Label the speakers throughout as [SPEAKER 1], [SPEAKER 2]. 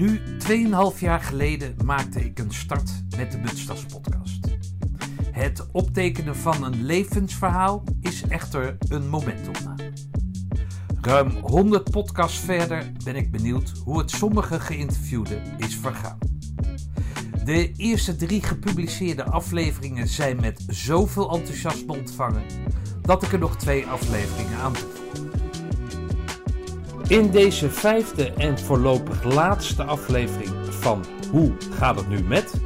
[SPEAKER 1] Nu 2,5 jaar geleden maakte ik een start met de Butstas podcast. Het optekenen van een levensverhaal is echter een momentopname. Ruim 100 podcasts verder ben ik benieuwd hoe het sommige geïnterviewden is vergaan. De eerste drie gepubliceerde afleveringen zijn met zoveel enthousiasme ontvangen dat ik er nog twee afleveringen aan toevoeg. In deze vijfde en voorlopig laatste aflevering van Hoe gaat het nu met?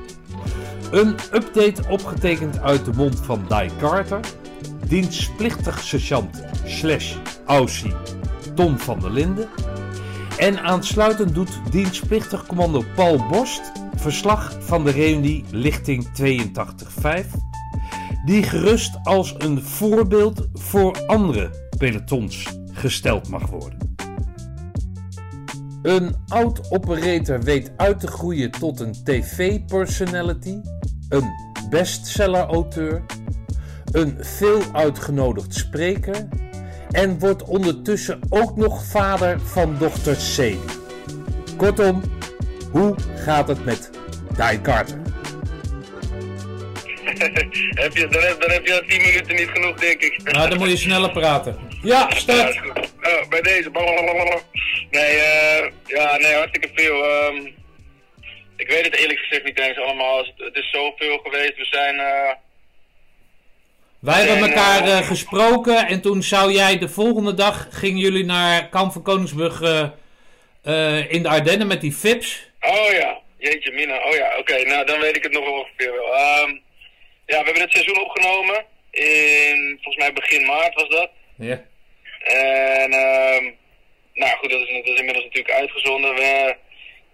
[SPEAKER 1] Een update opgetekend uit de mond van Di Carter, dienstplichtig sergeant slash Aussie Tom van der Linden en aansluitend doet dienstplichtig commando Paul Borst verslag van de reunie lichting 82.5, die gerust als een voorbeeld voor andere pelotons gesteld mag worden. Een oud-operator weet uit te groeien tot een tv-personality, een bestseller-auteur, een veel uitgenodigd spreker en wordt ondertussen ook nog vader van dochter Sadie. Kortom, hoe gaat het met Di Carter?
[SPEAKER 2] heb je, dan, heb, dan heb je al 10 minuten niet genoeg, denk ik.
[SPEAKER 1] Nou, dan moet je sneller praten. Ja, start!
[SPEAKER 2] Oh, bij deze. blablabla. Nee, eh ja, nee, hartstikke veel. ehm ik weet het eerlijk gezegd niet eens allemaal. Het, is zoveel geweest. We zijn. eh
[SPEAKER 1] Wij hebben
[SPEAKER 2] En,
[SPEAKER 1] elkaar
[SPEAKER 2] eh,
[SPEAKER 1] gesproken en toen zou jij de volgende dag gingen jullie naar Kamp van Koningsbrug eh, in de Ardennen met die Fips.
[SPEAKER 2] oh ja, jeetje, Mina. Oh ja, oké. nou, dan weet ik het nog wel ongeveer wel. Ehm, ja, we hebben het seizoen opgenomen. In, volgens mij begin maart was dat.
[SPEAKER 1] Ja.
[SPEAKER 2] En ehm nou goed, dat is, dat is inmiddels natuurlijk uitgezonden. We,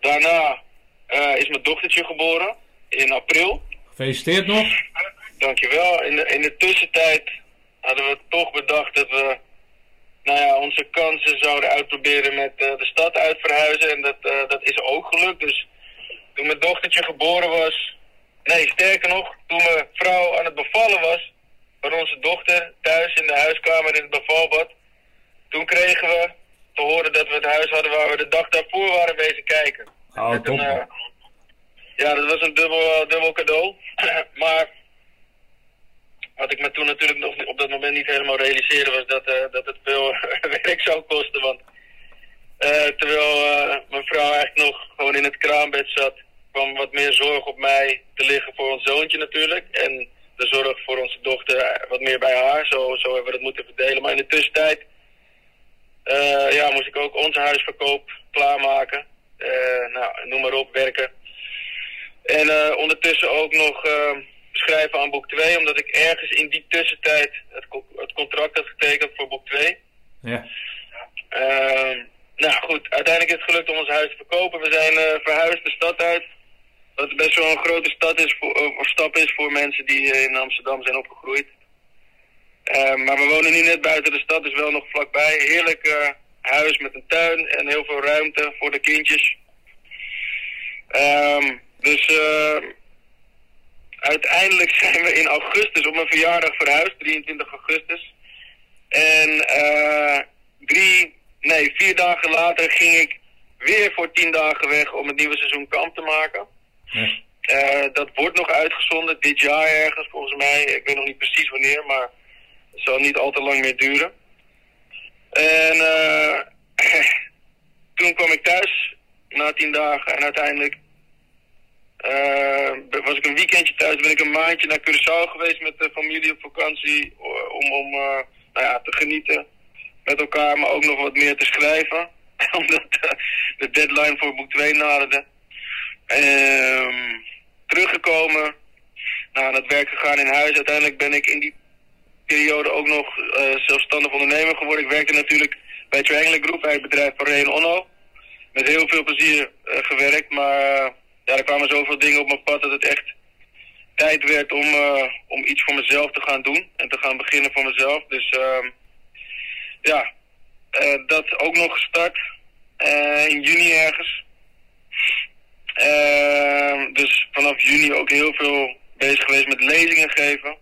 [SPEAKER 2] daarna eh, is mijn dochtertje geboren in april.
[SPEAKER 1] Gefeliciteerd nog.
[SPEAKER 2] Dankjewel. In de, in de tussentijd hadden we toch bedacht dat we nou ja, onze kansen zouden uitproberen met eh, de stad uit verhuizen. En dat, eh, dat is ook gelukt. Dus toen mijn dochtertje geboren was, nee sterker nog, toen mijn vrouw aan het bevallen was van onze dochter thuis in de huiskamer in het bevalbad, toen kregen we te horen dat we het huis hadden waar we de dag daarvoor waren bezig kijken.
[SPEAKER 1] Oh,
[SPEAKER 2] Met
[SPEAKER 1] top.
[SPEAKER 2] een, eh, ja, dat was een dubbel, eh, dubbel cadeau. maar wat ik me toen natuurlijk nog op dat moment niet helemaal realiseerde was dat, eh, dat het veel werk zou kosten. Want terwijl mijn vrouw eigenlijk nog gewoon in het kraambed zat, kwam wat meer zorg op mij te liggen voor ons zoontje natuurlijk. En de zorg voor onze dochter wat meer bij haar. Zo, zo hebben we het moeten verdelen. Maar in de tussentijd eh, ja, moest ik ook onze huisverkoop klaarmaken. Eh, nou, noem maar op, werken. En eh, ondertussen ook nog schrijven aan boek 2, omdat ik ergens in die tussentijd het, co- het contract had getekend voor boek 2.
[SPEAKER 1] Ja.
[SPEAKER 2] Ehm, nou goed, uiteindelijk is het gelukt om ons huis te verkopen. We zijn verhuisd de stad uit. Wat best wel een grote stad is voor, of stap is voor mensen die in Amsterdam zijn opgegroeid. Ehm, maar we wonen nu net buiten de stad, dus wel nog vlakbij. Heerlijk eh, huis met een tuin en heel veel ruimte voor de kindjes. Ehm, dus eh, uiteindelijk zijn we in augustus op mijn verjaardag verhuisd, 23 augustus. En eh, drie, nee, vier dagen later ging ik weer voor tien dagen weg om het nieuwe seizoen kamp te maken.
[SPEAKER 1] Ja.
[SPEAKER 2] Dat wordt nog uitgezonden dit jaar ergens volgens mij. Ik weet nog niet precies wanneer, maar zal niet al te lang meer duren. En eh, toen kwam ik thuis na tien dagen en uiteindelijk eh, was ik een weekendje thuis. Ben ik een maandje naar Curaçao geweest met de familie op vakantie om, om eh, nou ja, te genieten met elkaar, maar ook nog wat meer te schrijven. Omdat de deadline voor boek 2 naderde. Ehm, teruggekomen, nou, het werk gegaan in huis. Uiteindelijk ben ik in die periode ook nog eh, zelfstandig ondernemer geworden. Ik werkte natuurlijk bij Triangle Group, bij het bedrijf Ray Onno. Met heel veel plezier eh, gewerkt, maar eh, ja, er kwamen zoveel dingen op mijn pad dat het echt tijd werd om, om iets voor mezelf te gaan doen. En te gaan beginnen voor mezelf. Dus ehm, ja, dat ook nog gestart. in juni ergens. Ehm, dus vanaf juni ook heel veel bezig geweest met lezingen geven.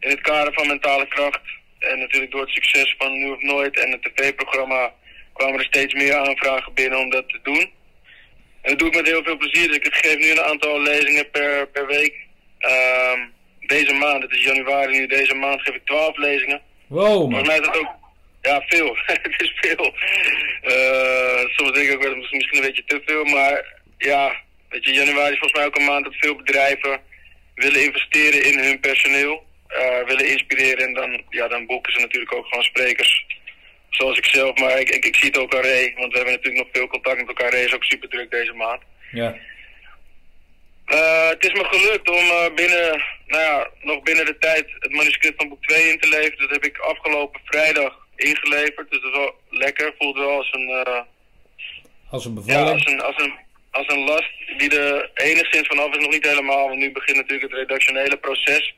[SPEAKER 2] In het kader van mentale kracht. En natuurlijk door het succes van Nu of Nooit en het tv-programma kwamen er steeds meer aanvragen binnen om dat te doen. En dat doe ik met heel veel plezier. Dus ik geef nu een aantal lezingen per, per week. Ehm, deze maand, het is januari nu, deze maand geef ik 12 lezingen.
[SPEAKER 1] Wow, man.
[SPEAKER 2] Volgens mij is dat ook, ja, veel. het is veel. Eh, soms denk ik ook wel misschien een beetje te veel, maar ja, weet je, januari is volgens mij ook een maand dat veel bedrijven willen investeren in hun personeel, eh, willen inspireren en dan, ja, dan boeken ze natuurlijk ook gewoon sprekers. Zoals ik zelf, maar ik, ik, ik zie het ook aan Ray, want we hebben natuurlijk nog veel contact met elkaar. Ray is ook super druk deze maand.
[SPEAKER 1] Ja.
[SPEAKER 2] Eh, het is me gelukt om eh, binnen, nou ja, nog binnen de tijd het manuscript van boek 2 in te leveren. Dat heb ik afgelopen vrijdag ingeleverd. Dus dat is wel lekker. Voelt wel als een, eh,
[SPEAKER 1] Als een
[SPEAKER 2] ja,
[SPEAKER 1] bevalling.
[SPEAKER 2] als een, als, een, als een last die er enigszins vanaf is. Nog niet helemaal, want nu begint natuurlijk het redactionele proces.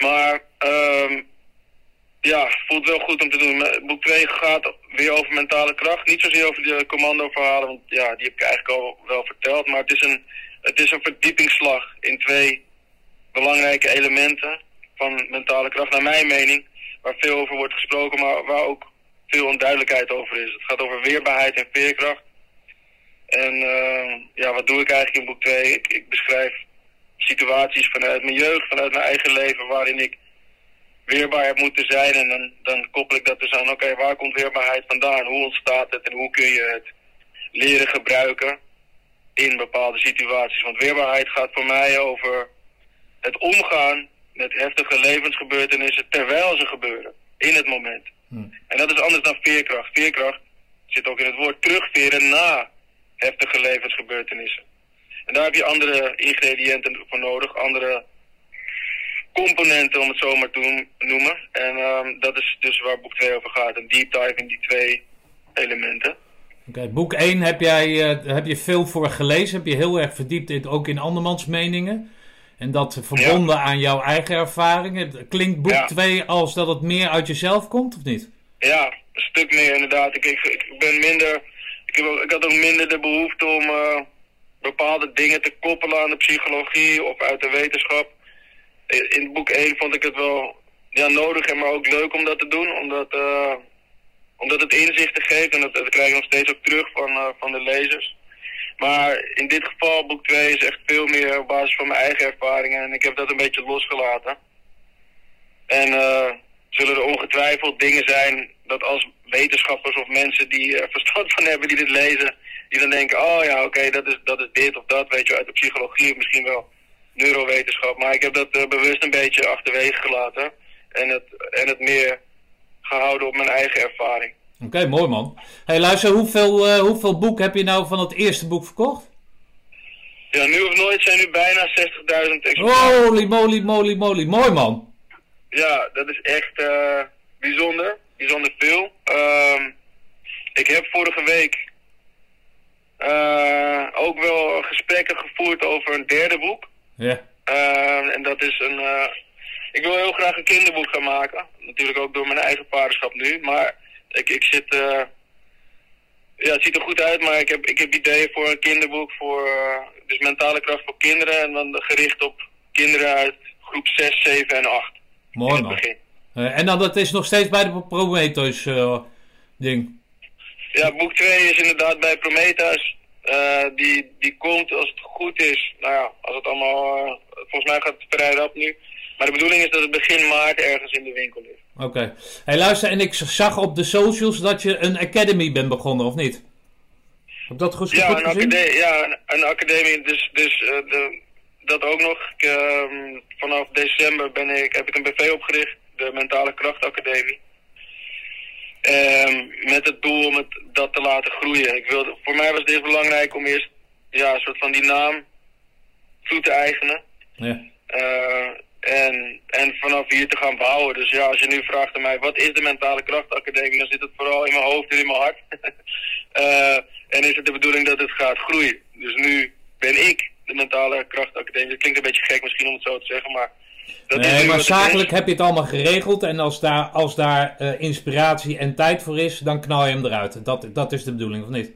[SPEAKER 2] Maar ehm ja, voelt wel goed om te doen. Boek 2 gaat weer over mentale kracht. Niet zozeer over de commando-verhalen, want ja, die heb ik eigenlijk al wel verteld. Maar het is een, het is een verdiepingsslag in twee belangrijke elementen van mentale kracht, naar mijn mening. Waar veel over wordt gesproken, maar waar ook veel onduidelijkheid over is. Het gaat over weerbaarheid en veerkracht. En eh, ja, wat doe ik eigenlijk in boek 2? Ik, ik beschrijf situaties vanuit mijn jeugd, vanuit mijn eigen leven, waarin ik weerbaar heb moeten zijn. En dan, dan koppel ik dat dus aan, oké, waar komt weerbaarheid vandaan? Hoe ontstaat het en hoe kun je het leren gebruiken in bepaalde situaties? Want weerbaarheid gaat voor mij over het omgaan met heftige levensgebeurtenissen terwijl ze gebeuren, in het moment.
[SPEAKER 1] Hm.
[SPEAKER 2] En dat is anders dan veerkracht. Veerkracht zit ook in het woord terugveren na heftige levensgebeurtenissen. En daar heb je andere ingrediënten voor nodig, andere componenten om het zo maar te noemen. En ehm, dat is dus waar boek 2 over gaat, een deep dive in die twee elementen.
[SPEAKER 1] Oké, boek 1 heb, jij, eh, heb je veel voor gelezen. Heb je heel erg verdiept in, ook in andermans meningen. En dat verbonden aan jouw eigen ervaringen. Klinkt boek
[SPEAKER 2] Ja.
[SPEAKER 1] 2 als dat het meer uit jezelf komt, of niet?
[SPEAKER 2] Ja, een stuk meer inderdaad. Ik, ik, ik ben minder. Ik, heb, ook- ik had ook minder de behoefte om eh, bepaalde dingen te koppelen aan de psychologie of uit de wetenschap. In boek 1 vond ik het wel ja, nodig en maar ook leuk om dat te doen, omdat, eh, omdat het inzichten geeft en dat, dat krijg ik nog steeds ook terug van, eh, van de lezers. Maar in dit geval, boek 2 is echt veel meer op basis van mijn eigen ervaringen en ik heb dat een beetje losgelaten. En eh, zullen er ongetwijfeld dingen zijn dat als wetenschappers of mensen die er verstand van hebben die dit lezen, die dan denken, oh ja, oké, dat, is, dat is dit of dat, weet je, uit de psychologie of misschien wel neurowetenschap. Maar ik heb dat eh, bewust een beetje achterwege gelaten en het, en het meer gehouden op mijn eigen ervaring.
[SPEAKER 1] Oké, mooi man. hey, luister, hoeveel, eh, hoeveel boek heb je nou van het eerste boek verkocht?
[SPEAKER 2] Ja, nu of nooit zijn nu bijna 60.000 exemplaren.
[SPEAKER 1] Holy moly moly moly. Mooi man.
[SPEAKER 2] Ja, dat is echt eh, bijzonder. Bijzonder veel. Ehm, ik heb vorige week eh, ook wel gesprekken gevoerd over een derde boek.
[SPEAKER 1] Ja.
[SPEAKER 2] Ehm, en dat is een. eh, ik wil heel graag een kinderboek gaan maken. Natuurlijk ook door mijn eigen vaderschap nu. Maar ik, ik zit. eh, ja, het ziet er goed uit, maar ik heb, ik heb ideeën voor een kinderboek voor. eh, dus mentale kracht voor kinderen. En dan gericht op kinderen uit groep 6, 7 en 8. in
[SPEAKER 1] Mooi man. Eh, en dan dat is nog steeds bij de Prometheus eh, ding.
[SPEAKER 2] Ja, boek 2 is inderdaad bij Prometheus. Eh, die, die komt als het goed is. Nou ja, als het allemaal. eh, volgens mij gaat het vrij rap nu. Maar de bedoeling is dat het begin maart ergens in de winkel ligt.
[SPEAKER 1] Oké. Hey, luister, en ik zag op de socials dat je een academy bent begonnen, of niet? Heb dat goed,
[SPEAKER 2] Ja,
[SPEAKER 1] goed
[SPEAKER 2] een,
[SPEAKER 1] gezien?
[SPEAKER 2] academie, ja een, een academie. Dus, dus eh, de, dat ook nog. Ik, ehm, vanaf december ben ik, heb ik een BV opgericht. De Mentale Kracht Ehm, met het doel om het, dat te laten groeien. Ik wilde, voor mij was het eerst belangrijk om eerst ja, een soort van die naam toe te eigenen.
[SPEAKER 1] Ja.
[SPEAKER 2] Eh, en, en vanaf hier te gaan bouwen. Dus ja, als je nu vraagt aan mij, wat is de Mentale Kracht Academie? Dan zit het vooral in mijn hoofd en in mijn hart. Eh, en is het de bedoeling dat het gaat groeien. Dus nu ben ik de Mentale Kracht Academie. Dat klinkt een beetje gek misschien om het zo te zeggen, maar... Dat
[SPEAKER 1] Nee, maar zakelijk heb je het allemaal geregeld. En als daar, als daar eh, inspiratie en tijd voor is, dan knal je hem eruit. Dat, dat is de bedoeling, of niet?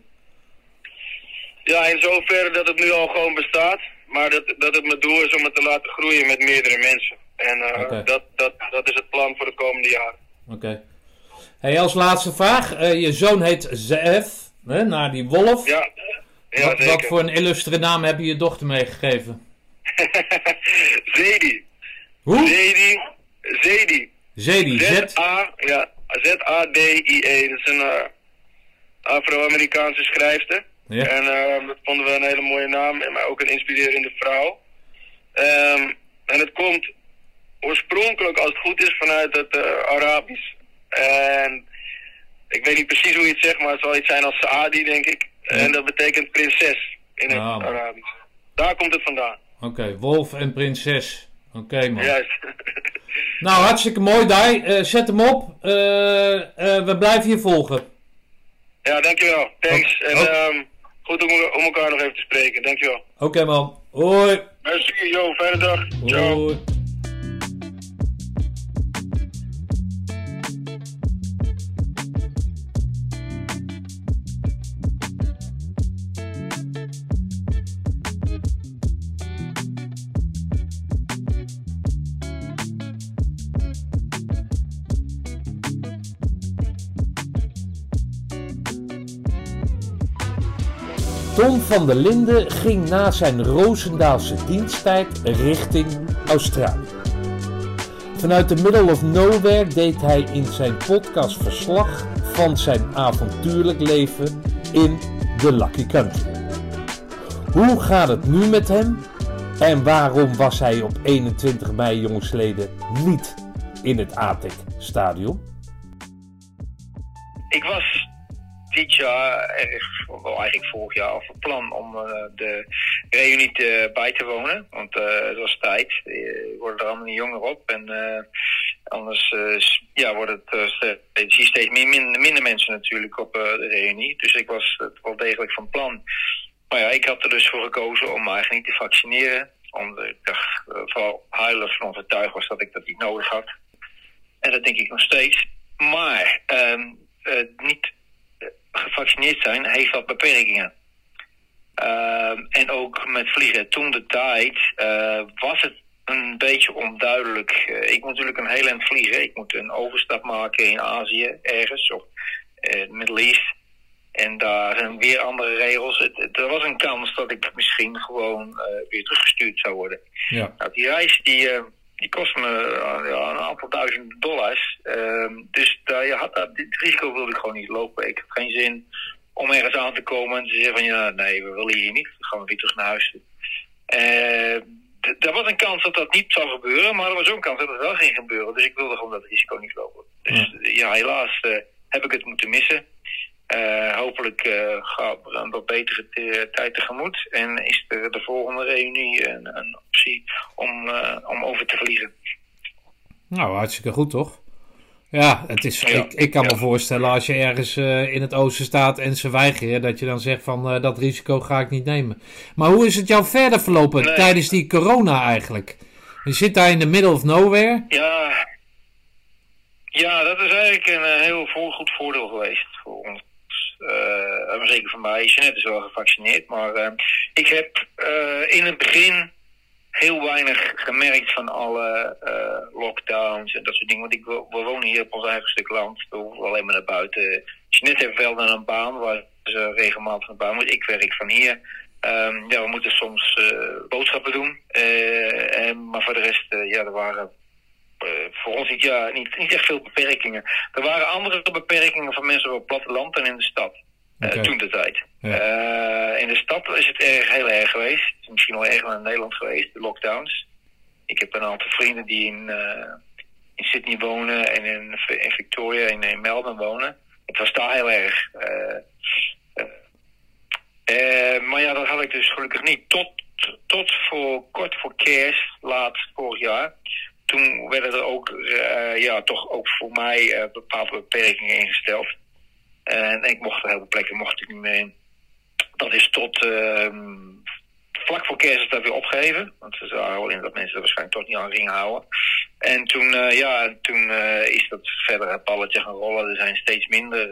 [SPEAKER 2] Ja, in zoverre dat het nu al gewoon bestaat. Maar dat, dat het mijn doel is om het te laten groeien met meerdere mensen. En eh, dat, dat, dat is het plan voor de komende jaren.
[SPEAKER 1] Oké. Hey, als laatste vraag. Eh, je zoon heet Zef, hè, naar die wolf.
[SPEAKER 2] Ja, Ja,
[SPEAKER 3] wat, wat voor een illustre naam heb je je dochter meegegeven?
[SPEAKER 2] Zedi.
[SPEAKER 3] Hoe?
[SPEAKER 2] Zedi. Zedi. Z-A, ja, Z-A-D-I-E. Dat is een eh, Afro-Amerikaanse schrijfster.
[SPEAKER 3] Ja.
[SPEAKER 2] En eh, dat vonden we een hele mooie naam, en maar ook een inspirerende vrouw. Ehm, en het komt oorspronkelijk, als het goed is, vanuit het eh, Arabisch. En ik weet niet precies hoe je het zegt, maar het zal iets zijn als Saadi, denk ik. En dat betekent prinses in het
[SPEAKER 3] Ah.
[SPEAKER 2] Arabisch. Daar komt het vandaan.
[SPEAKER 3] Oké, wolf en prinses. Oké, man.
[SPEAKER 2] Juist.
[SPEAKER 3] Nou, hartstikke mooi, Dai. Eh, zet hem op. Eh, eh, we blijven je volgen.
[SPEAKER 2] ja, dankjewel. Thanks.
[SPEAKER 3] Oh,
[SPEAKER 2] En
[SPEAKER 3] oh.
[SPEAKER 2] ehm, goed om, om elkaar nog even te spreken. Dankjewel.
[SPEAKER 3] Oké, man. Hoi.
[SPEAKER 2] Merci, yo, fijne dag. Ciao.
[SPEAKER 1] Tom van der Linden ging na zijn Roosendaalse diensttijd richting Australië. Vanuit de middle of nowhere deed hij in zijn podcast verslag van zijn avontuurlijk leven in the Lucky Country. Hoe gaat het nu met hem? En waarom was hij op 21 mei jongsleden niet in het ATEC stadion?
[SPEAKER 4] Ik was dit jaar, wel eigenlijk vorig jaar, al van plan om eh, de reunie bij te wonen. Want eh, het was tijd. Eh, We worden er allemaal niet jonger op. En eh, anders eh, ja, wordt het, eh, steeds meer, minder, minder mensen natuurlijk op eh, de reunie. Dus ik was het wel degelijk van plan. Maar ja, ik had er dus voor gekozen om me eigenlijk niet te vaccineren. Omdat ik dacht, eh, vooral huilig van overtuigd was dat ik dat niet nodig had. En dat denk ik nog steeds. Maar ehm, eh, niet eh, gevaccineerd zijn heeft wat beperkingen. Ehm, en ook met vliegen. Toen de tijd eh, was het een beetje onduidelijk. Eh, ik moet natuurlijk een heel eind vliegen. Ik moet een overstap maken in Azië ergens of uh, Middle East. En daar zijn weer andere regels. Het, het- er was een kans dat ik misschien gewoon eh, weer teruggestuurd zou worden.
[SPEAKER 3] Ja.
[SPEAKER 4] Nou, die reis die, eh, die kost me eh, ja, een aantal duizend dollars. Ehm, dus daar, je had, dat- dit risico wilde ik gewoon niet lopen. Ik heb geen zin om ergens aan te komen en te zeggen van ja, nee, we willen hier niet. Dan gaan we weer terug naar huis. Eh, d- er was een kans dat dat niet zou gebeuren, maar er was ook een kans dat het wel ging gebeuren. Dus ik wilde gewoon dat risico niet lopen. Dus ja, helaas eh, heb ik het moeten missen. Eh, hopelijk eh, gaat er een wat betere te- tijd tegemoet. En is er de volgende reunie een, een optie om, eh, om over te vliegen.
[SPEAKER 3] Nou, hartstikke goed toch? Ja, het is,
[SPEAKER 4] Ja.
[SPEAKER 3] ik, ik kan me voorstellen als je ergens in het oosten staat en ze weigeren, dat je dan zegt van dat risico ga ik niet nemen. Maar hoe is het jou verder verlopen
[SPEAKER 4] Nee.
[SPEAKER 3] tijdens die corona eigenlijk? Je zit daar in the middle of nowhere.
[SPEAKER 4] Ja, ja dat is eigenlijk een heel voor, goed voordeel geweest voor ons. Eh, maar zeker voor mij. Jeanette is wel gevaccineerd, maar eh, ik heb eh, in het begin heel weinig gemerkt van alle eh, lockdowns en dat soort dingen. Want ik, we wonen hier op ons eigen stuk land. We hoeven alleen maar naar buiten. Jeanette heeft wel naar een baan waar ze regelmatig naar baan moet. Ik werk van hier. Ehm, ja, we moeten soms eh, boodschappen doen. Eh, en, maar voor de rest, eh, ja, er waren eh, voor ons niet, ja, niet, niet echt veel beperkingen. Er waren andere beperkingen voor mensen op het platteland dan in de stad. Eh,
[SPEAKER 3] Oké.
[SPEAKER 4] toen de tijd.
[SPEAKER 3] Ja.
[SPEAKER 4] Eh, in de stad is het erg, heel erg geweest. Het is misschien wel erger dan in Nederland geweest, de lockdowns. Ik heb een aantal vrienden die in, eh, in Sydney wonen en in, in Victoria en in Melbourne wonen. Het was daar heel erg. eh, eh, eh, maar ja, dat had ik dus gelukkig niet. Tot, tot voor kort voor kerst, laat vorig jaar. Toen werden er ook, eh, ja, toch ook voor mij eh, bepaalde beperkingen ingesteld. En ik mocht op heel veel plekken mocht ik niet meer. Dat is tot ehm, vlak voor kerst dat weer opgeheven. Want ze zagen wel in dat mensen er waarschijnlijk toch niet aan gingen houden. En toen, eh, ja, toen is dat verder het balletje gaan rollen. Er zijn steeds minder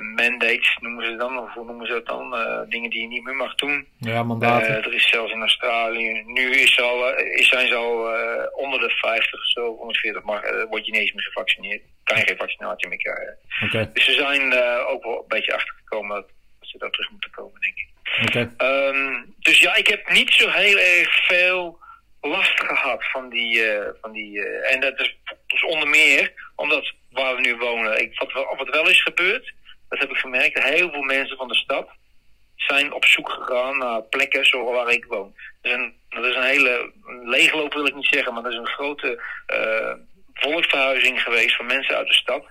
[SPEAKER 4] mandates, noemen ze dan. Of hoe noemen ze dat dan? Eh, dingen die je niet meer mag doen.
[SPEAKER 3] Ja, mandaten.
[SPEAKER 4] Eh, er is zelfs in Australië, nu is al, eh, is- zijn ze al eh, onder de 50 of zo, 140, maar eh, word je niet eens meer gevaccineerd. Kan je geen vaccinatie meer krijgen. Dus ze zijn eh, ook wel een beetje achtergekomen dat ze daar terug moeten komen, denk ik. Ehm, dus ja, ik heb niet zo heel erg veel last gehad van die. eh, van die eh, en dat is dus onder meer omdat waar we nu wonen. Ik, wat, wat wel is gebeurd, dat heb ik gemerkt. Heel veel mensen van de stad zijn op zoek gegaan naar plekken zoals waar ik woon. Er is een, is een hele leegloop, wil ik niet zeggen, maar er is een grote eh volksverhuizing geweest van mensen uit de stad.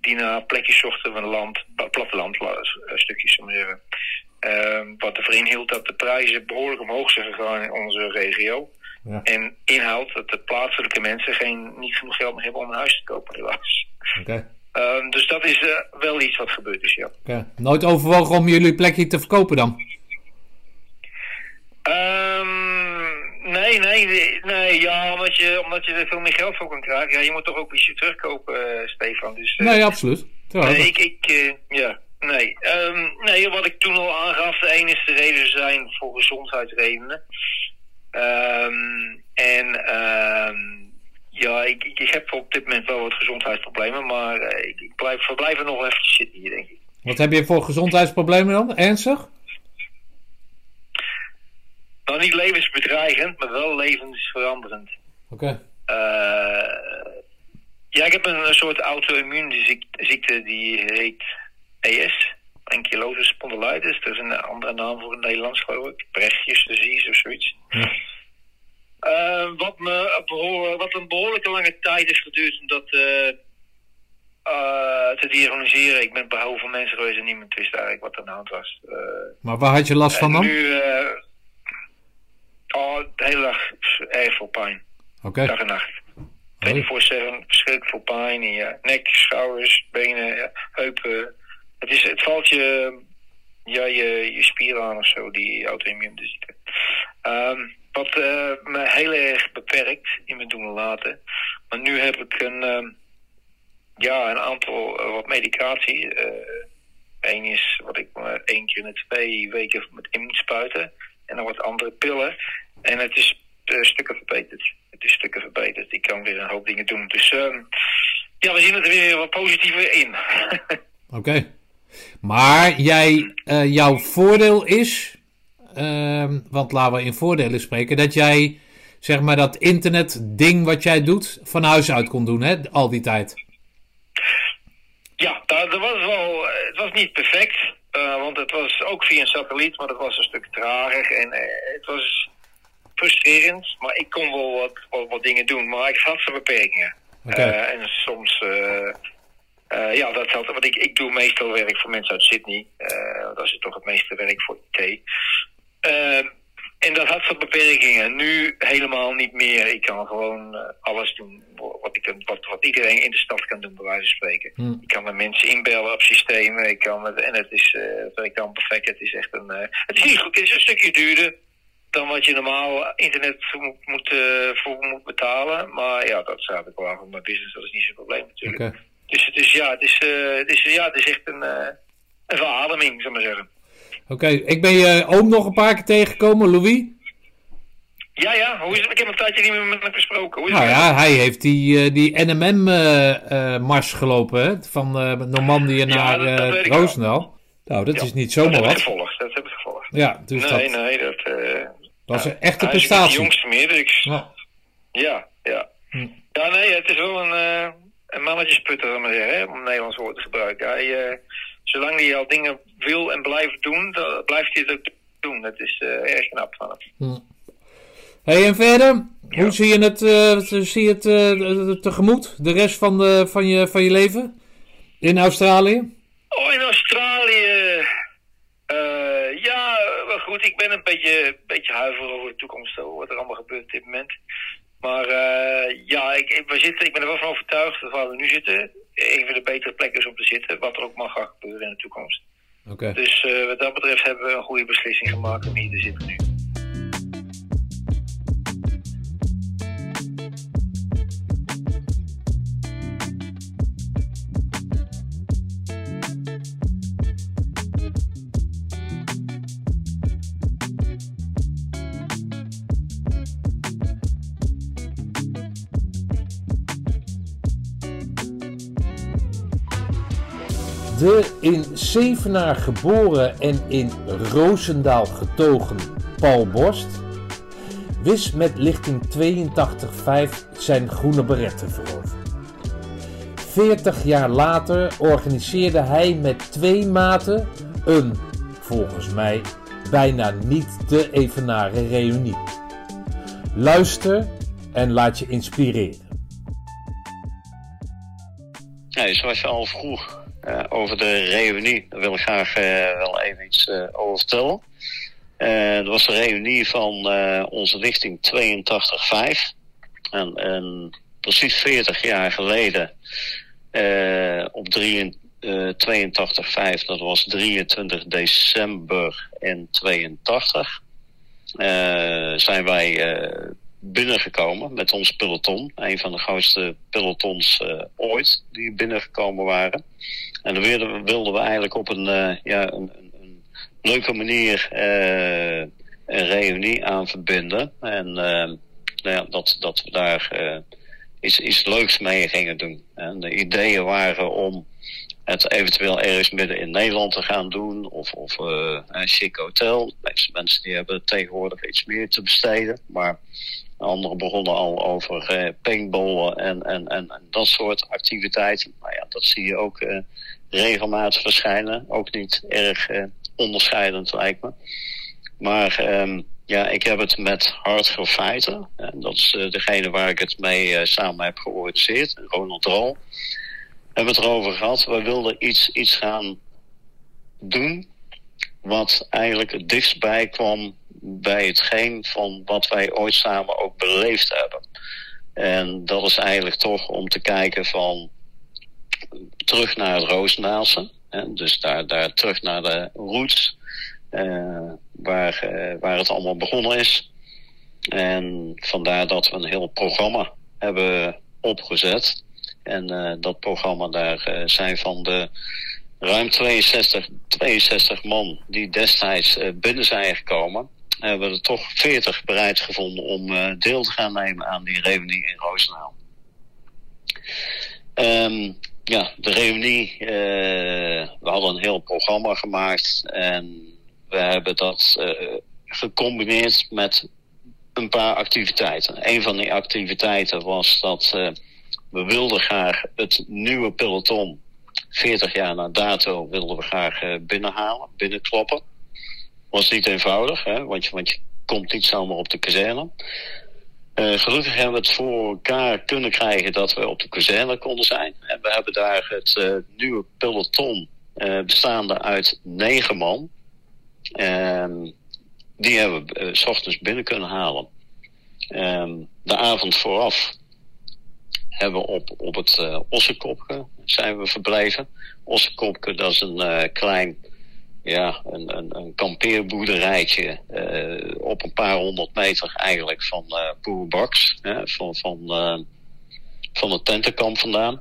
[SPEAKER 4] Die naar plekjes zochten van land, platteland, la- eh, stukjes, om zeggen. Ehm, wat ervoor inhield dat de prijzen behoorlijk omhoog zijn gegaan in onze regio.
[SPEAKER 3] Ja.
[SPEAKER 4] En inhoudt dat de plaatselijke mensen geen, niet genoeg geld meer hebben om een huis te kopen, helaas.
[SPEAKER 3] Oké.
[SPEAKER 4] Ehm, dus dat is eh, wel iets wat gebeurd is, ja.
[SPEAKER 3] Nooit overwogen om jullie plekje te verkopen dan?
[SPEAKER 4] Ehm, nee, nee, nee, ja, omdat je, omdat je er veel meer geld voor kan krijgen. Ja, je moet toch ook iets terugkopen, eh, Stefan. Dus, eh,
[SPEAKER 3] Nee, absoluut. Ja,
[SPEAKER 4] Nee, ik, ik ja, nee. Ehm, nee, wat ik toen al aangaf, de enige reden zijn voor gezondheidsredenen. Ehm, en ehm, ja, ik, ik, heb op dit moment wel wat gezondheidsproblemen, maar eh, ik, ik blijf, er nog even zitten hier, denk ik.
[SPEAKER 3] Wat heb je voor gezondheidsproblemen dan? Ernstig?
[SPEAKER 4] Nou, niet levensbedreigend, maar wel levensveranderend.
[SPEAKER 3] Oké.
[SPEAKER 4] Eh, ja, ik heb een, een soort auto-immuunziekte die heet ES. Ankylosing spondylitis. Dat is een andere naam voor het Nederlands, geloof ik. Brechtjes disease of zoiets.
[SPEAKER 3] Ja.
[SPEAKER 4] Eh, wat, me, behoor- wat een behoorlijke lange tijd heeft geduurd om dat eh, eh, te diagnoseren. Ik ben bij heel veel mensen geweest en niemand wist eigenlijk wat er aan de hand was.
[SPEAKER 3] Maar waar had je last van dan?
[SPEAKER 4] nu, oh, de hele dag erg veel pijn.
[SPEAKER 3] Oké.
[SPEAKER 4] Dag en nacht. 24-7, verschrikkelijk veel pijn in je nek, schouders, benen, ja, heupen. Het, is, het valt je, ja, je, je spieren aan of zo, die auto-immuunziekte. Ehm wat eh, me heel erg beperkt in mijn doen en laten. Maar nu heb ik een, ehm, ja, een aantal eh, wat medicatie. Eén is wat ik maar één keer in de twee weken met in moet spuiten. En dan wat andere pillen. En het is eh, stukken verbeterd. Het is stukken verbeterd. Ik kan weer een hoop dingen doen. Dus ehm, ja, we zien het er weer wat positiever in.
[SPEAKER 3] Oké. Maar jij, eh, jouw voordeel is, ehm, want laten we in voordelen spreken, dat jij zeg maar dat internet-ding wat jij doet van huis uit kon doen, hè, al die tijd.
[SPEAKER 4] ja, dat, dat was wel. Het was niet perfect. eh, want het was ook via een satelliet, maar dat was een stuk trager. En eh, het was frustrerend. Maar ik kon wel wat, wat, wat dingen doen. Maar ik had zijn beperkingen. Eh, en soms. ja, dat had, want ik, ik doe meestal werk voor mensen uit Sydney. Dat is toch het meeste werk voor IT. Eh, en dat had wat beperkingen. Nu helemaal niet meer. Ik kan gewoon eh, alles doen wat, ik, kan- wat, wat iedereen in de stad kan doen, bij wijze van spreken.
[SPEAKER 3] Hm.
[SPEAKER 4] Ik kan met mensen inbellen op systemen. Ik kan het, en het is, eh het werkt dan perfect. Het is echt een. eh, het is niet goed. Het is een stukje duurder dan wat je normaal internet voor moet, moet, eh, voor moet betalen. Maar ja, dat staat ook wel voor mijn business. Dat is niet zo'n probleem natuurlijk. Dus het is, ja, het is, eh, het is, ja, het is echt een, eh, een verademing, zou ik maar zeggen.
[SPEAKER 3] Oké, ik ben je oom nog een paar keer tegengekomen, Louis.
[SPEAKER 4] Ja, ja, hoe is het? Ik heb een tijdje niet meer met hem gesproken. Hoe is
[SPEAKER 3] Nou
[SPEAKER 4] het?
[SPEAKER 3] ja, hij heeft die, eh, die NMM-mars gelopen, hè, van eh Normandië naar
[SPEAKER 4] dat- dat
[SPEAKER 3] eh. Roosendaal. Nou, dat
[SPEAKER 4] Ja,
[SPEAKER 3] is niet
[SPEAKER 4] dat
[SPEAKER 3] zomaar
[SPEAKER 4] heb ik
[SPEAKER 3] wat.
[SPEAKER 4] gevolgd. Dat heb ik gevolgd.
[SPEAKER 3] Ja, dus
[SPEAKER 4] nee,
[SPEAKER 3] dat,
[SPEAKER 4] nee, dat... eh
[SPEAKER 3] dat
[SPEAKER 4] ja,
[SPEAKER 3] een echte
[SPEAKER 4] hij
[SPEAKER 3] prestatie.
[SPEAKER 4] de jongste meer, dus ik...
[SPEAKER 3] Ja.
[SPEAKER 4] Ja, ja.
[SPEAKER 3] Hm.
[SPEAKER 4] Ja, nee, het is wel een, eh een mannetjesputter, om een Nederlands woord te gebruiken. Hij, eh, zolang hij al dingen wil en blijft doen, dan blijft hij het ook doen. Dat is eh, erg knap van hem.
[SPEAKER 3] Hey, en verder,
[SPEAKER 4] Ja.
[SPEAKER 3] hoe zie je het, eh, zie je het eh, tegemoet, de rest van, de, van, je, van je leven in Australië?
[SPEAKER 4] Oh, in Australië. ja, goed. Ik ben een beetje, beetje huiverig over de toekomst, over wat er allemaal gebeurt op dit moment. Maar ja, ik, ik, we zitten, ik ben er wel van overtuigd dat waar we nu zitten, een van de betere plekken is om te zitten, wat er ook mag gaan gebeuren in de toekomst. Dus eh, wat dat betreft hebben we een goede beslissing gemaakt om hier te zitten nu.
[SPEAKER 1] De in Zevenaar geboren en in Roosendaal getogen Paul Borst wist met lichting 82.5 zijn groene beret te veroveren. 40 jaar later organiseerde hij met twee maten een, volgens mij, bijna niet te evenaren reunie. Luister en laat je inspireren.
[SPEAKER 5] Nee, zoals je al vroeg uh, over de reunie, daar wil ik graag uh, wel even iets uh, over vertellen. dat was de reunie van onze lichting 82.5. En, en, precies 40 jaar geleden, op 3, 82.5, dat was 23 december in 82, zijn wij binnengekomen met ons peloton. Een van de grootste pelotons uh, ooit die binnengekomen waren. En dan wilden, wilden we eigenlijk op een, uh, ja, een, een, leuke manier uh, een reunie aan verbinden. En nou ja, dat, dat we daar iets, iets leuks mee gingen doen. En de ideeën waren om het eventueel ergens midden in Nederland te gaan doen. Of, of een chic hotel. De meeste mensen die hebben tegenwoordig iets meer te besteden. Maar Anderen begonnen al over eh, paintballen en, en, en, en, dat soort activiteiten. Nou ja, dat zie je ook eh, regelmatig verschijnen. Ook niet erg eh, onderscheidend lijkt me. Maar ehm, ja, ik heb het met Hardcore Feiten. En dat is uh, degene waar ik het mee uh, samen heb georganiseerd. Ronald Rol. Hebben het erover gehad. We wilden iets, iets gaan doen. Wat eigenlijk het dichtst bij kwam bij hetgeen van wat wij ooit samen ook beleefd hebben. En dat is eigenlijk toch om te kijken van terug naar het Roosendaalse. Dus daar, daar terug naar de roots, uh, waar, uh, waar het allemaal begonnen is. En vandaar dat we een heel programma hebben opgezet. En uh, dat programma, daar zijn van de ruim 62, 62 man die destijds binnen zijn gekomen hebben er toch 40 bereid gevonden om uh, deel te gaan nemen aan die reunie in Roosendaal. Um, ja, de reunie, uh, we hadden een heel programma gemaakt en we hebben dat uh, gecombineerd met een paar activiteiten. Een van die activiteiten was dat we wilden graag het nieuwe peloton 40 jaar na dato wilden we graag binnenhalen, binnenkloppen was niet eenvoudig, hè, want, je, want komt niet zomaar op de kazerne. Uh, gelukkig hebben we het voor elkaar kunnen krijgen dat we op de kazerne konden zijn. En we hebben daar het uh, nieuwe peloton uh, bestaande uit negen man. En die hebben we s ochtends binnen kunnen halen. En de avond vooraf hebben we op, op het Ossekopke zijn we verbleven. Ossekopke, dat is een klein ja, een, een, een kampeerboerderijtje uh, op een paar honderd meter eigenlijk van uh, van, van, uh, van het tentenkamp vandaan.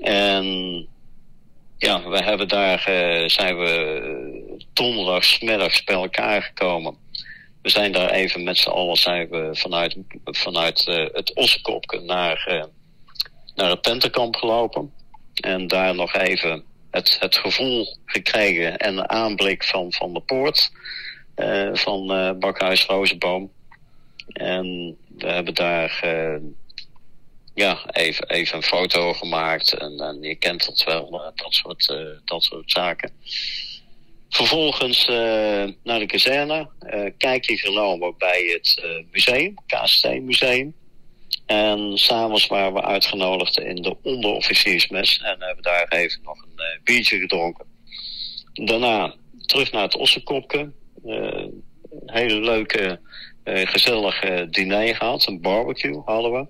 [SPEAKER 5] En ja, we hebben daar, zijn we donderdagsmiddags bij elkaar gekomen. We zijn daar even met z'n allen zijn we vanuit, vanuit het Ossekopke naar, naar het tentenkamp gelopen. En daar nog even het, het gevoel gekregen en een aanblik van, van de poort uh, van uh, Bakhuis Rozenboom. En we hebben daar uh, ja, even, even een foto gemaakt. En, en je kent dat wel, dat, soort, dat soort zaken. Vervolgens naar de kazerne. kijkje genomen bij het museum, KST Museum. En s'avonds waren we uitgenodigd in de onderofficiersmes. En hebben daar even nog een uh, biertje gedronken. Daarna terug naar het Ossekopke. Uh, een hele leuke, uh, gezellige diner gehad. Een barbecue hadden we.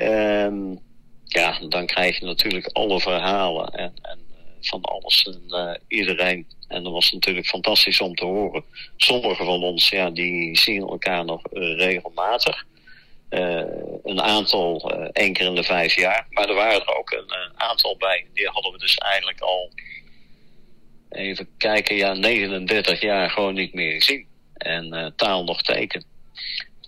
[SPEAKER 5] En ja, dan krijg je natuurlijk alle verhalen en, en van alles en iedereen. En dat was natuurlijk fantastisch om te horen. Sommigen van ons, ja, die zien elkaar nog regelmatig. Uh, een aantal uh, één keer in de vijf jaar. Maar er waren er ook een, een, aantal bij. Die hadden we dus eigenlijk al, even kijken, ja, 39 jaar gewoon niet meer gezien. En taal nog teken.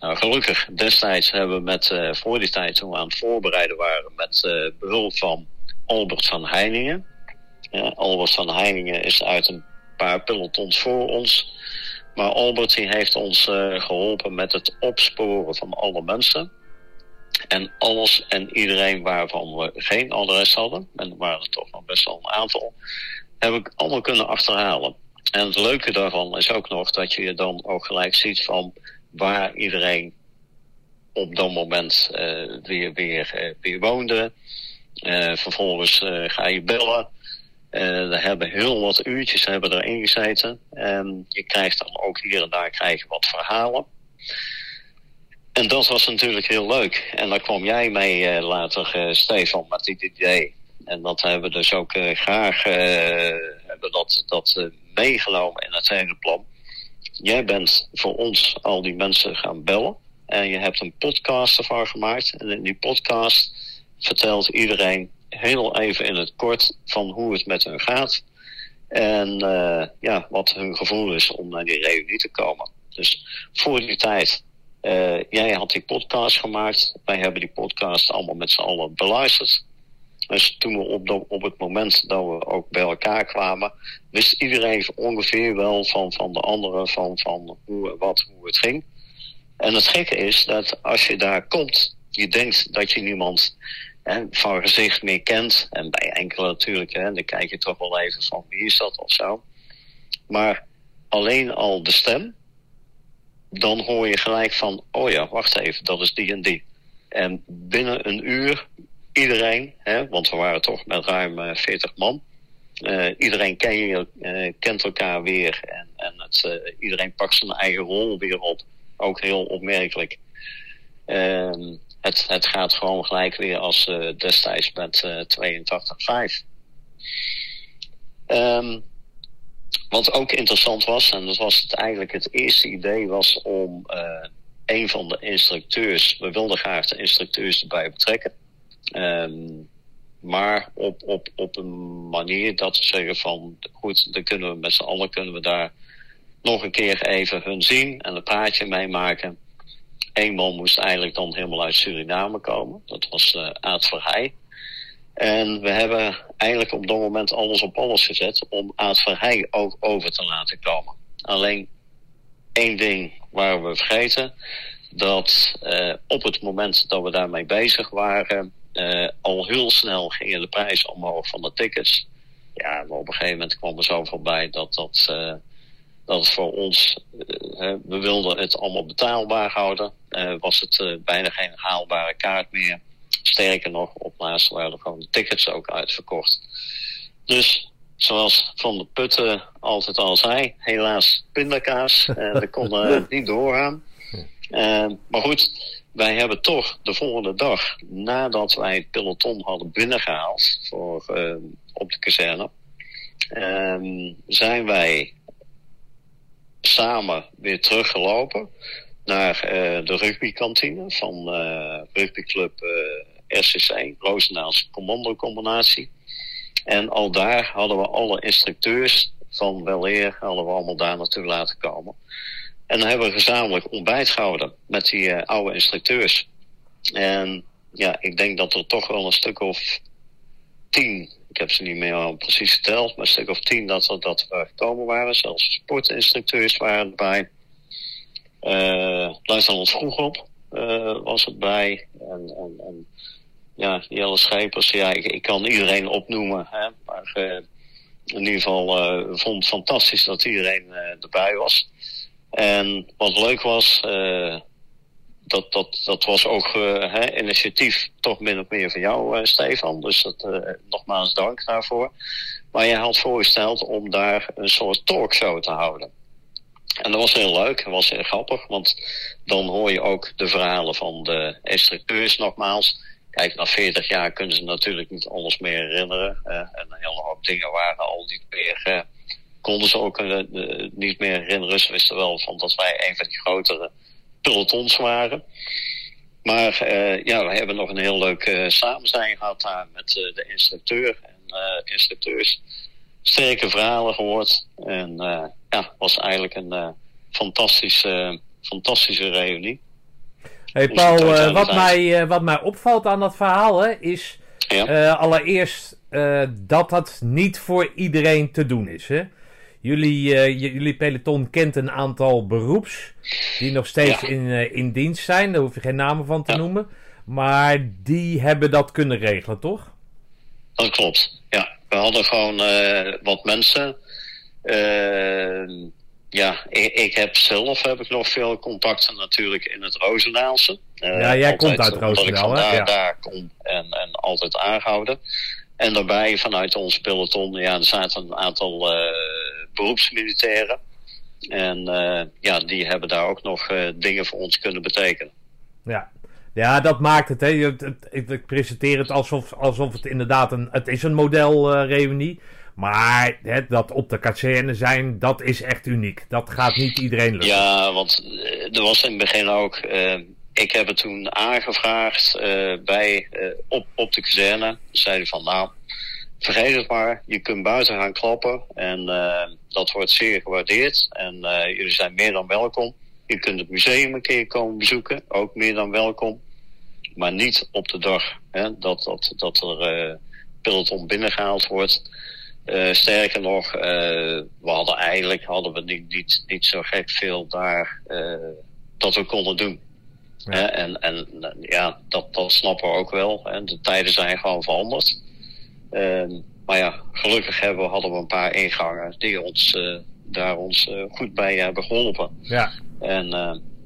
[SPEAKER 5] Nou, gelukkig, destijds hebben we met, voor die tijd toen we aan het voorbereiden waren, met behulp van Albert van Heiningen. Albert van Heiningen is uit een paar pelotons voor ons. Maar Albert die heeft ons geholpen met het opsporen van alle mensen. En alles en iedereen waarvan we geen adres hadden, en er waren er toch nog best wel een aantal, heb ik allemaal kunnen achterhalen. En het leuke daarvan is ook nog dat je dan ook gelijk ziet van waar iedereen op dat moment uh, weer, weer, uh, weer woonde. Vervolgens ga je bellen. Er hebben heel wat uurtjes hebben erin gezeten. En je krijgt dan ook hier en daar krijg je wat verhalen. En dat was natuurlijk heel leuk. En daar kwam jij mee later, Stefan, met dit idee. En dat hebben we dus ook graag hebben dat, dat meegenomen in het hele plan. Jij bent voor ons al die mensen gaan bellen. En je hebt een podcast ervan gemaakt. En in die podcast vertelt iedereen heel even in het kort van hoe het met hun gaat. En uh, ja, wat hun gevoel is om naar die reunie te komen. Dus voor die tijd, uh, jij had die podcast gemaakt. Wij hebben die podcast allemaal met z'n allen beluisterd. Dus toen we op, op het moment dat we ook bij elkaar kwamen, wist iedereen ongeveer wel van, van de anderen van, van hoe, wat, hoe het ging. En het gekke is dat als je daar komt, je denkt dat je niemand hè, van gezicht meer kent. En bij enkele natuurlijk, hè, dan kijk je toch wel even van wie is dat of zo. Maar alleen al de stem, dan hoor je gelijk van, oh ja, wacht even, dat is die en die. En binnen een uur, iedereen, hè, want we waren toch met ruim 40 eh, man. Uh, iedereen uh, kent elkaar weer en, en het, iedereen pakt zijn eigen rol weer op ook heel opmerkelijk. Uh, het, gaat gewoon gelijk weer als uh, destijds met uh, 82-5. Um, wat ook interessant was, en dat was het eigenlijk het eerste idee, was om uh, een van de instructeurs, we wilden graag de instructeurs erbij betrekken. Um, maar op, op, op een manier dat we zeggen van, goed, dan kunnen we met z'n allen kunnen we daar nog een keer even hun zien en een praatje meemaken. Eén man moest eigenlijk dan helemaal uit Suriname komen. Dat was uh, Aad Verheij. En we hebben eigenlijk op dat moment alles op alles gezet om Aad Verheij ook over te laten komen. Alleen één ding waren we vergeten. Dat uh, op het moment dat we daarmee bezig waren, uh, al heel snel gingen de prijzen omhoog van de tickets. Ja, maar op een gegeven moment kwam er zo voorbij dat dat dat voor ons, we wilden het allemaal betaalbaar houden. Uh, was het uh, bijna geen haalbare kaart meer. Sterker nog, op laatst waren gewoon de tickets ook uitverkocht. Dus zoals Van de Putten altijd al zei, helaas pindakaas. dat kon niet doorgaan. maar goed, wij hebben toch de volgende dag, nadat wij het peloton hadden binnengehaald voor, op de kazerne, ehm, zijn wij samen weer teruggelopen naar uh, de rugbykantine van uh, rugbyclub uh, RCC, Roosendaalse Commando-combinatie. En al daar hadden we alle instructeurs van Weleer hadden we allemaal daar naartoe laten komen. En dan hebben we gezamenlijk ontbijt gehouden met die oude instructeurs. En ja, ik denk dat er toch wel een stuk of tien ik heb ze niet meer precies geteld, maar een stuk of tien dat, er, dat we gekomen waren. Zelfs sportinstructeurs waren erbij. Uh, Luitenant vroeg op uh, was erbij. En, en, en ja, Jelle Schepers, ja, ik, ik kan iedereen opnoemen. Hè, maar uh, in ieder geval vond het fantastisch dat iedereen erbij was. En wat leuk was, dat, dat, dat was ook hè, initiatief toch min of meer van jou, Stefan. Dus dat, nogmaals dank daarvoor. Maar je had voorgesteld om daar een soort talkshow te houden. En dat was heel leuk, dat was heel grappig, want dan hoor je ook de verhalen van de instructeurs nogmaals. Kijk, na 40 jaar kunnen ze natuurlijk niet alles meer herinneren. en een hele hoop dingen waren al niet meer, konden ze ook niet meer herinneren. Ze wisten wel van dat wij een van die grotere pelotons waren. Maar uh, ja, we hebben nog een heel leuk uh, samenzijn gehad daar met de instructeur en instructeurs. Sterke verhalen gehoord. En ja, was eigenlijk een fantastische, fantastische reunie.
[SPEAKER 1] Hey Paul, wat, mij, wat mij opvalt aan dat verhaal hè, is
[SPEAKER 5] Ja.
[SPEAKER 1] Eh, allereerst eh, dat dat niet voor iedereen te doen is. Hè? Jullie, eh, jullie peloton kent een aantal beroeps die nog steeds
[SPEAKER 5] Ja.
[SPEAKER 1] in, eh, in dienst zijn. Daar hoef je geen namen van te
[SPEAKER 5] Ja.
[SPEAKER 1] noemen. Maar die hebben dat kunnen regelen, toch?
[SPEAKER 5] Dat klopt. Ja, we hadden gewoon eh, wat mensen. Eh, ja, ik, ik heb zelf heb ik nog veel contacten natuurlijk in het Rozenaalse. Eh,
[SPEAKER 1] Ja, jij
[SPEAKER 5] altijd
[SPEAKER 1] komt uit Roosendaal, hè? Ja.
[SPEAKER 5] daar kom en, en altijd aangehouden. En daarbij vanuit ons peloton, ja, er zaten een aantal eh, beroepsmilitairen. En ja, die hebben daar ook nog dingen voor ons kunnen betekenen.
[SPEAKER 1] Ja. Ja, dat maakt het. Hè. Ik, presenteer het alsof, alsof het inderdaad een, het is een model-reunie. maar hè, dat op de kazerne zijn, dat is echt uniek. Dat gaat niet iedereen lukken.
[SPEAKER 5] Ja, want eh, er was in het begin ook. eh, ik heb het toen aangevraagd eh, bij, op, op de kazerne. Ze zeiden van nou, vergeet het maar. Je kunt buiten gaan klappen. En dat wordt zeer gewaardeerd. En jullie zijn meer dan welkom. Je kunt het museum een keer komen bezoeken. Ook meer dan welkom. Maar niet op de dag hè, dat, dat, dat er eh peloton binnengehaald wordt. Eh, sterker nog, eh, we hadden eigenlijk hadden we niet, niet, niet zo gek veel daar dat we konden doen.
[SPEAKER 1] Ja.
[SPEAKER 5] En en ja, dat, dat snappen we ook wel. Hè. De tijden zijn gewoon veranderd. Ehm, maar ja, gelukkig hebben we, hadden we een paar ingangen die ons daar ons goed bij hebben geholpen.
[SPEAKER 1] Ja.
[SPEAKER 5] En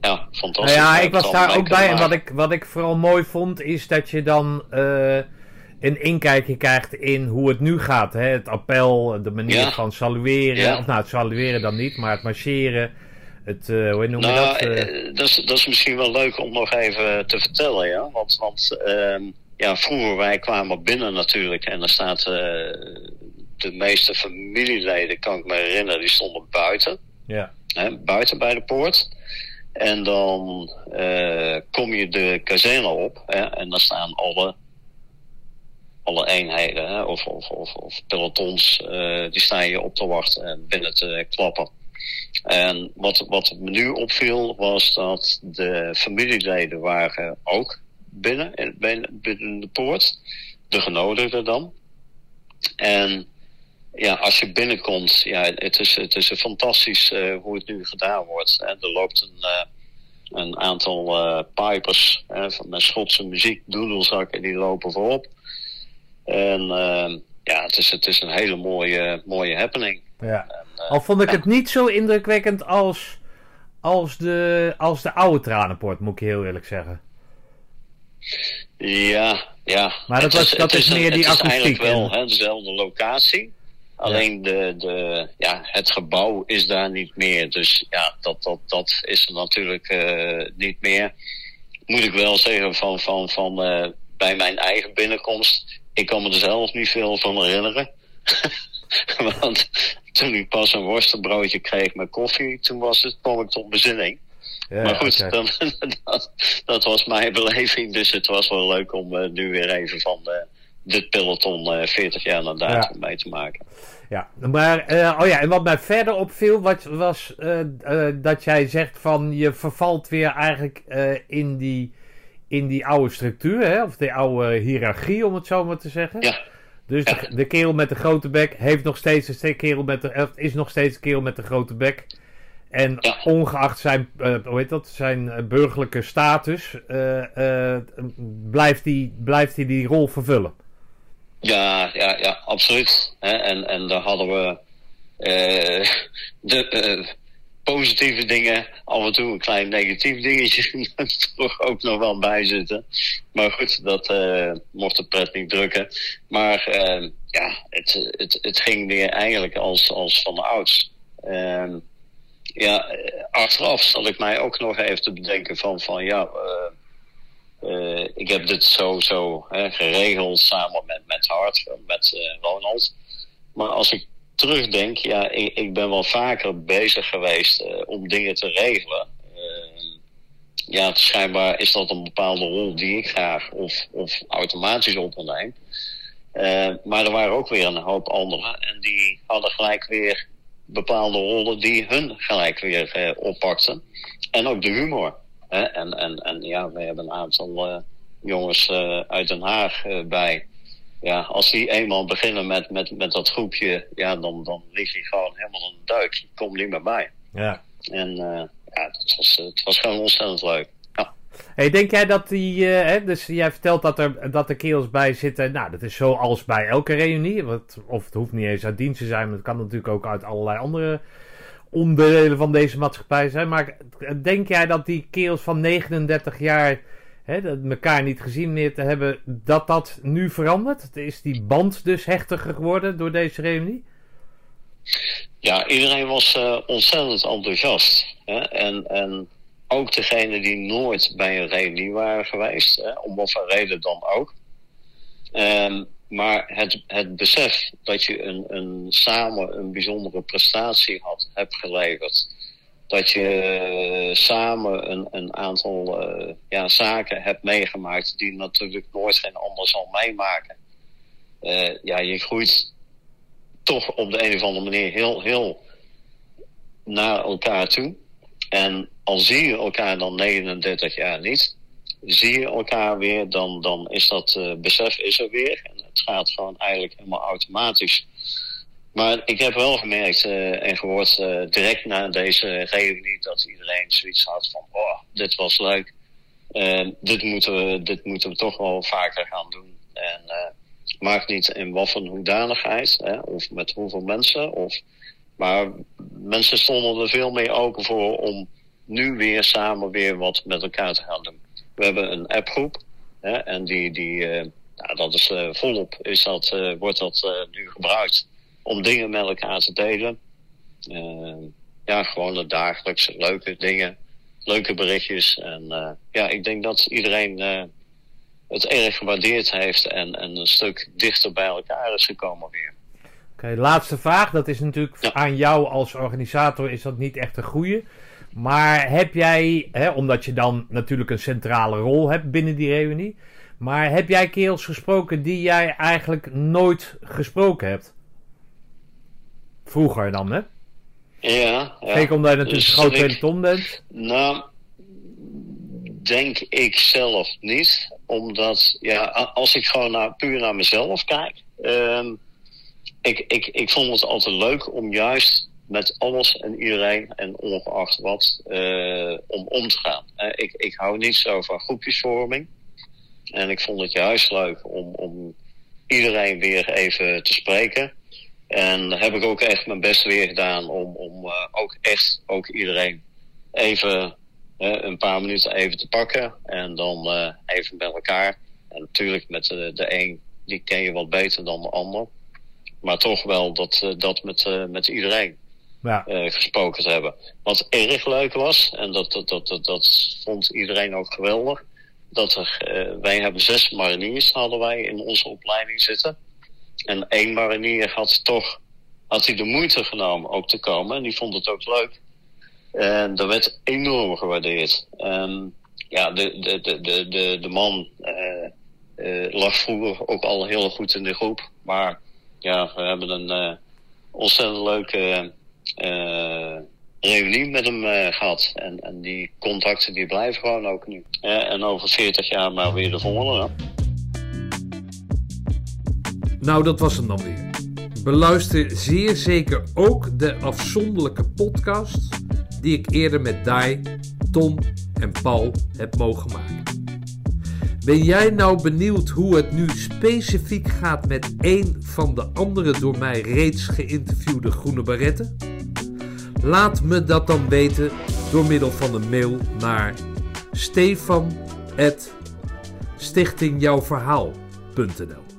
[SPEAKER 5] ja,
[SPEAKER 1] Nou
[SPEAKER 5] fantastisch.
[SPEAKER 1] ja,
[SPEAKER 5] We
[SPEAKER 1] ik was daar ook bij. En wat ik, wat ik vooral mooi vond, is dat je dan eh, een inkijkje krijgt in hoe het nu gaat. Hè? Het appel, de manier
[SPEAKER 5] Ja.
[SPEAKER 1] van salueren.
[SPEAKER 5] Ja.
[SPEAKER 1] Of nou, het salueren dan niet, maar het marcheren. Het, eh, hoe noem je
[SPEAKER 5] Nou,
[SPEAKER 1] dat? Eh,
[SPEAKER 5] dat, is, dat is misschien wel leuk om nog even te vertellen, ja. Want, want ehm, ja, vroeger wij kwamen binnen natuurlijk en er staat de meeste familieleden, kan ik me herinneren, die stonden buiten.
[SPEAKER 1] ja.
[SPEAKER 5] Hè, buiten bij de poort. En dan eh, kom je de kazerne op hè, en dan staan alle, alle eenheden hè, of, of, of, of pelotons, eh, die staan je op te wachten en binnen te klappen. En wat, wat me nu opviel was dat de familieleden waren ook binnen, in- binnen, binnen de poort. De genodigden dan. En ja, als je binnenkomt, ja, het is, het is fantastisch eh, hoe het nu gedaan wordt. En er loopt een, eh, een aantal eh pipers hè, van met Schotse muziek, doedelzakken, die lopen voorop. En ja, het is, het is een hele mooie, mooie happening.
[SPEAKER 1] ja.
[SPEAKER 5] En,
[SPEAKER 1] Al vond ik het niet zo indrukwekkend als, als, de, als de oude tranenpoort, moet ik heel eerlijk zeggen.
[SPEAKER 5] Ja, ja.
[SPEAKER 1] Maar dat
[SPEAKER 5] Het
[SPEAKER 1] was- dat
[SPEAKER 5] het
[SPEAKER 1] is meer die
[SPEAKER 5] Het is eigenlijk
[SPEAKER 1] akoestiek
[SPEAKER 5] wel hè, dezelfde locatie. Alleen de, de, ja, het gebouw is daar niet meer. Dus ja, dat, dat, dat is er natuurlijk eh, niet meer. Moet ik wel zeggen van, van, van eh, bij mijn eigen binnenkomst. Ik kan me er zelf niet veel van herinneren. Want toen ik pas een worstenbroodje kreeg met koffie, toen was het, kwam ik tot bezinning.
[SPEAKER 1] Ja,
[SPEAKER 5] maar goed, dan, dat, dat was mijn beleving. Dus het was wel leuk om eh, nu weer even van eh, dit peloton eh 40 jaar na datum mee te maken.
[SPEAKER 1] Ja, maar, eh, oh ja, en wat mij verder opviel, wat, was eh, eh, dat jij zegt van je vervalt weer eigenlijk eh, in, die, in die oude structuur, hè? of die oude hiërarchie, om het zo maar te zeggen.
[SPEAKER 5] Ja,
[SPEAKER 1] Dus de, de kerel met de grote bek heeft nog steeds een kerel met de, eh, is nog steeds een kerel met de grote bek. En
[SPEAKER 5] Ja.
[SPEAKER 1] ongeacht zijn, eh, hoe heet dat, zijn eh, burgerlijke status, eh, eh, blijft hij blijft hij die rol vervullen.
[SPEAKER 5] Ja, ja, ja absoluut. En, en daar hadden we eh, de eh, positieve dingen, af en toe een klein negatief dingetje toch ook nog wel bij zitten. Maar goed, dat eh, mocht de pret niet drukken. Maar eh, ja, het, het, het ging weer eigenlijk als, als van de ouds. Ehm, ja, achteraf zal ik mij ook nog even te bedenken van, van ja, ik heb dit zo, zo hè, geregeld samen met, met Hart, met eh, Ronald. Maar als ik terugdenk, ja, ik, ik ben wel vaker bezig geweest eh, om dingen te regelen. Eh, ja, schijnbaar is dat een bepaalde rol die ik graag of, of automatisch onderneem. Maar er waren ook weer een hoop anderen en die hadden gelijk weer bepaalde rollen die hun gelijk weer oppakten. En ook de humor. Hè? En, en, en ja, we hebben een aantal jongens eh, uit Den Haag eh, bij. ja, als die eenmaal beginnen met, met, met dat groepje, ja, dan, dan lig je gewoon helemaal in de duik. Je komt niet meer bij.
[SPEAKER 1] Ja.
[SPEAKER 5] En uh, ja, het was, het was gewoon ontzettend leuk. Ja.
[SPEAKER 1] Hey, denk jij dat die, uh, hè, dus jij vertelt dat er, dat er kerels bij zitten, nou dat is zoals bij elke reunie, wat, of het hoeft niet eens uit dienst te zijn, maar het kan natuurlijk ook uit allerlei andere onderdelen van deze maatschappij zijn. Maar denk jij dat die kerels van 39 jaar hè, dat elkaar niet gezien meer te hebben, dat dat nu verandert? Is die band dus hechtiger geworden door deze reunie?
[SPEAKER 5] Ja, iedereen was uh, ontzettend enthousiast. Hè? En, en ook degenen die nooit bij een reunie waren geweest, hè? om wat voor reden dan ook. Um, maar het, het besef dat je een, een, samen een bijzondere prestatie had, hebt geleverd. Dat je samen een, een aantal uh, ja, zaken hebt meegemaakt die natuurlijk nooit geen ander zal meemaken. Uh, ja, je groeit toch op de een of andere manier heel, heel naar elkaar toe. En al zie je elkaar dan 39 jaar niet, zie je elkaar weer, dan, dan is dat besef is er weer. En het gaat gewoon eigenlijk helemaal automatisch. Maar ik heb wel gemerkt uh, en gehoord uh, direct na deze reunie dat iedereen zoiets had van, oh, dit was leuk. dit, moeten we, dit moeten we toch wel vaker gaan doen. En maakt niet in wat voor hoedanigheid, hè, of met hoeveel mensen. Of, maar mensen stonden er veel meer open voor om nu weer samen weer wat met elkaar te gaan doen. We hebben een appgroep. En die, die nou, dat is volop is dat, wordt dat nu gebruikt om dingen met elkaar te delen. ja, gewoon de dagelijkse leuke dingen, leuke berichtjes. En ja, ik denk dat iedereen het erg gewaardeerd heeft en, en een stuk dichter bij elkaar is gekomen weer.
[SPEAKER 1] Oké, okay, laatste vraag. Dat is natuurlijk ja. aan jou als organisator is dat niet echt een goede. Maar heb jij, hè, omdat je dan natuurlijk een centrale rol hebt binnen die reunie, maar heb jij kerels gesproken die jij eigenlijk nooit gesproken hebt? Vroeger dan, hè?
[SPEAKER 5] Ja. ja.
[SPEAKER 1] Zeker omdat je natuurlijk dus groot peloton bent.
[SPEAKER 5] Nou, denk ik zelf niet. Omdat, ja, als ik gewoon naar, puur naar mezelf kijk. Um, ik, ik, ik vond het altijd leuk om juist met alles en iedereen en ongeacht wat uh, om om te gaan. Uh, ik, ik hou niet zo van groepjesvorming. En ik vond het juist leuk om, om iedereen weer even te spreken. En heb ik ook echt mijn best weer gedaan om, om uh, ook echt ook iedereen even een paar minuten even te pakken. En dan even met elkaar. En natuurlijk met de, de een, die ken je wat beter dan de ander. Maar toch wel dat, dat met, met iedereen ja. gesproken te hebben. Wat erg leuk was, en dat, dat, dat, dat, dat vond iedereen ook geweldig, dat er, wij hebben zes mariniers hadden wij in onze opleiding zitten. En één marinier had toch, had hij de moeite genomen ook te komen en die vond het ook leuk. En dat werd enorm gewaardeerd. Ja, de, de, de, de, de, man uh, lag vroeger ook al heel goed in de groep. Maar ja, we hebben een ontzettend leuke reunie met hem gehad. En, en die contacten die blijven gewoon ook nu. En over 40 jaar maar weer de volgende.
[SPEAKER 1] Nou, dat was hem dan weer. Beluister zeer zeker ook de afzonderlijke podcast die ik eerder met Dai, Tom en Paul heb mogen maken. Ben jij nou benieuwd hoe het nu specifiek gaat met één van de andere door mij reeds geïnterviewde groene baretten? Laat me dat dan weten door middel van een mail naar stefan.stichtingjouwverhaal.nl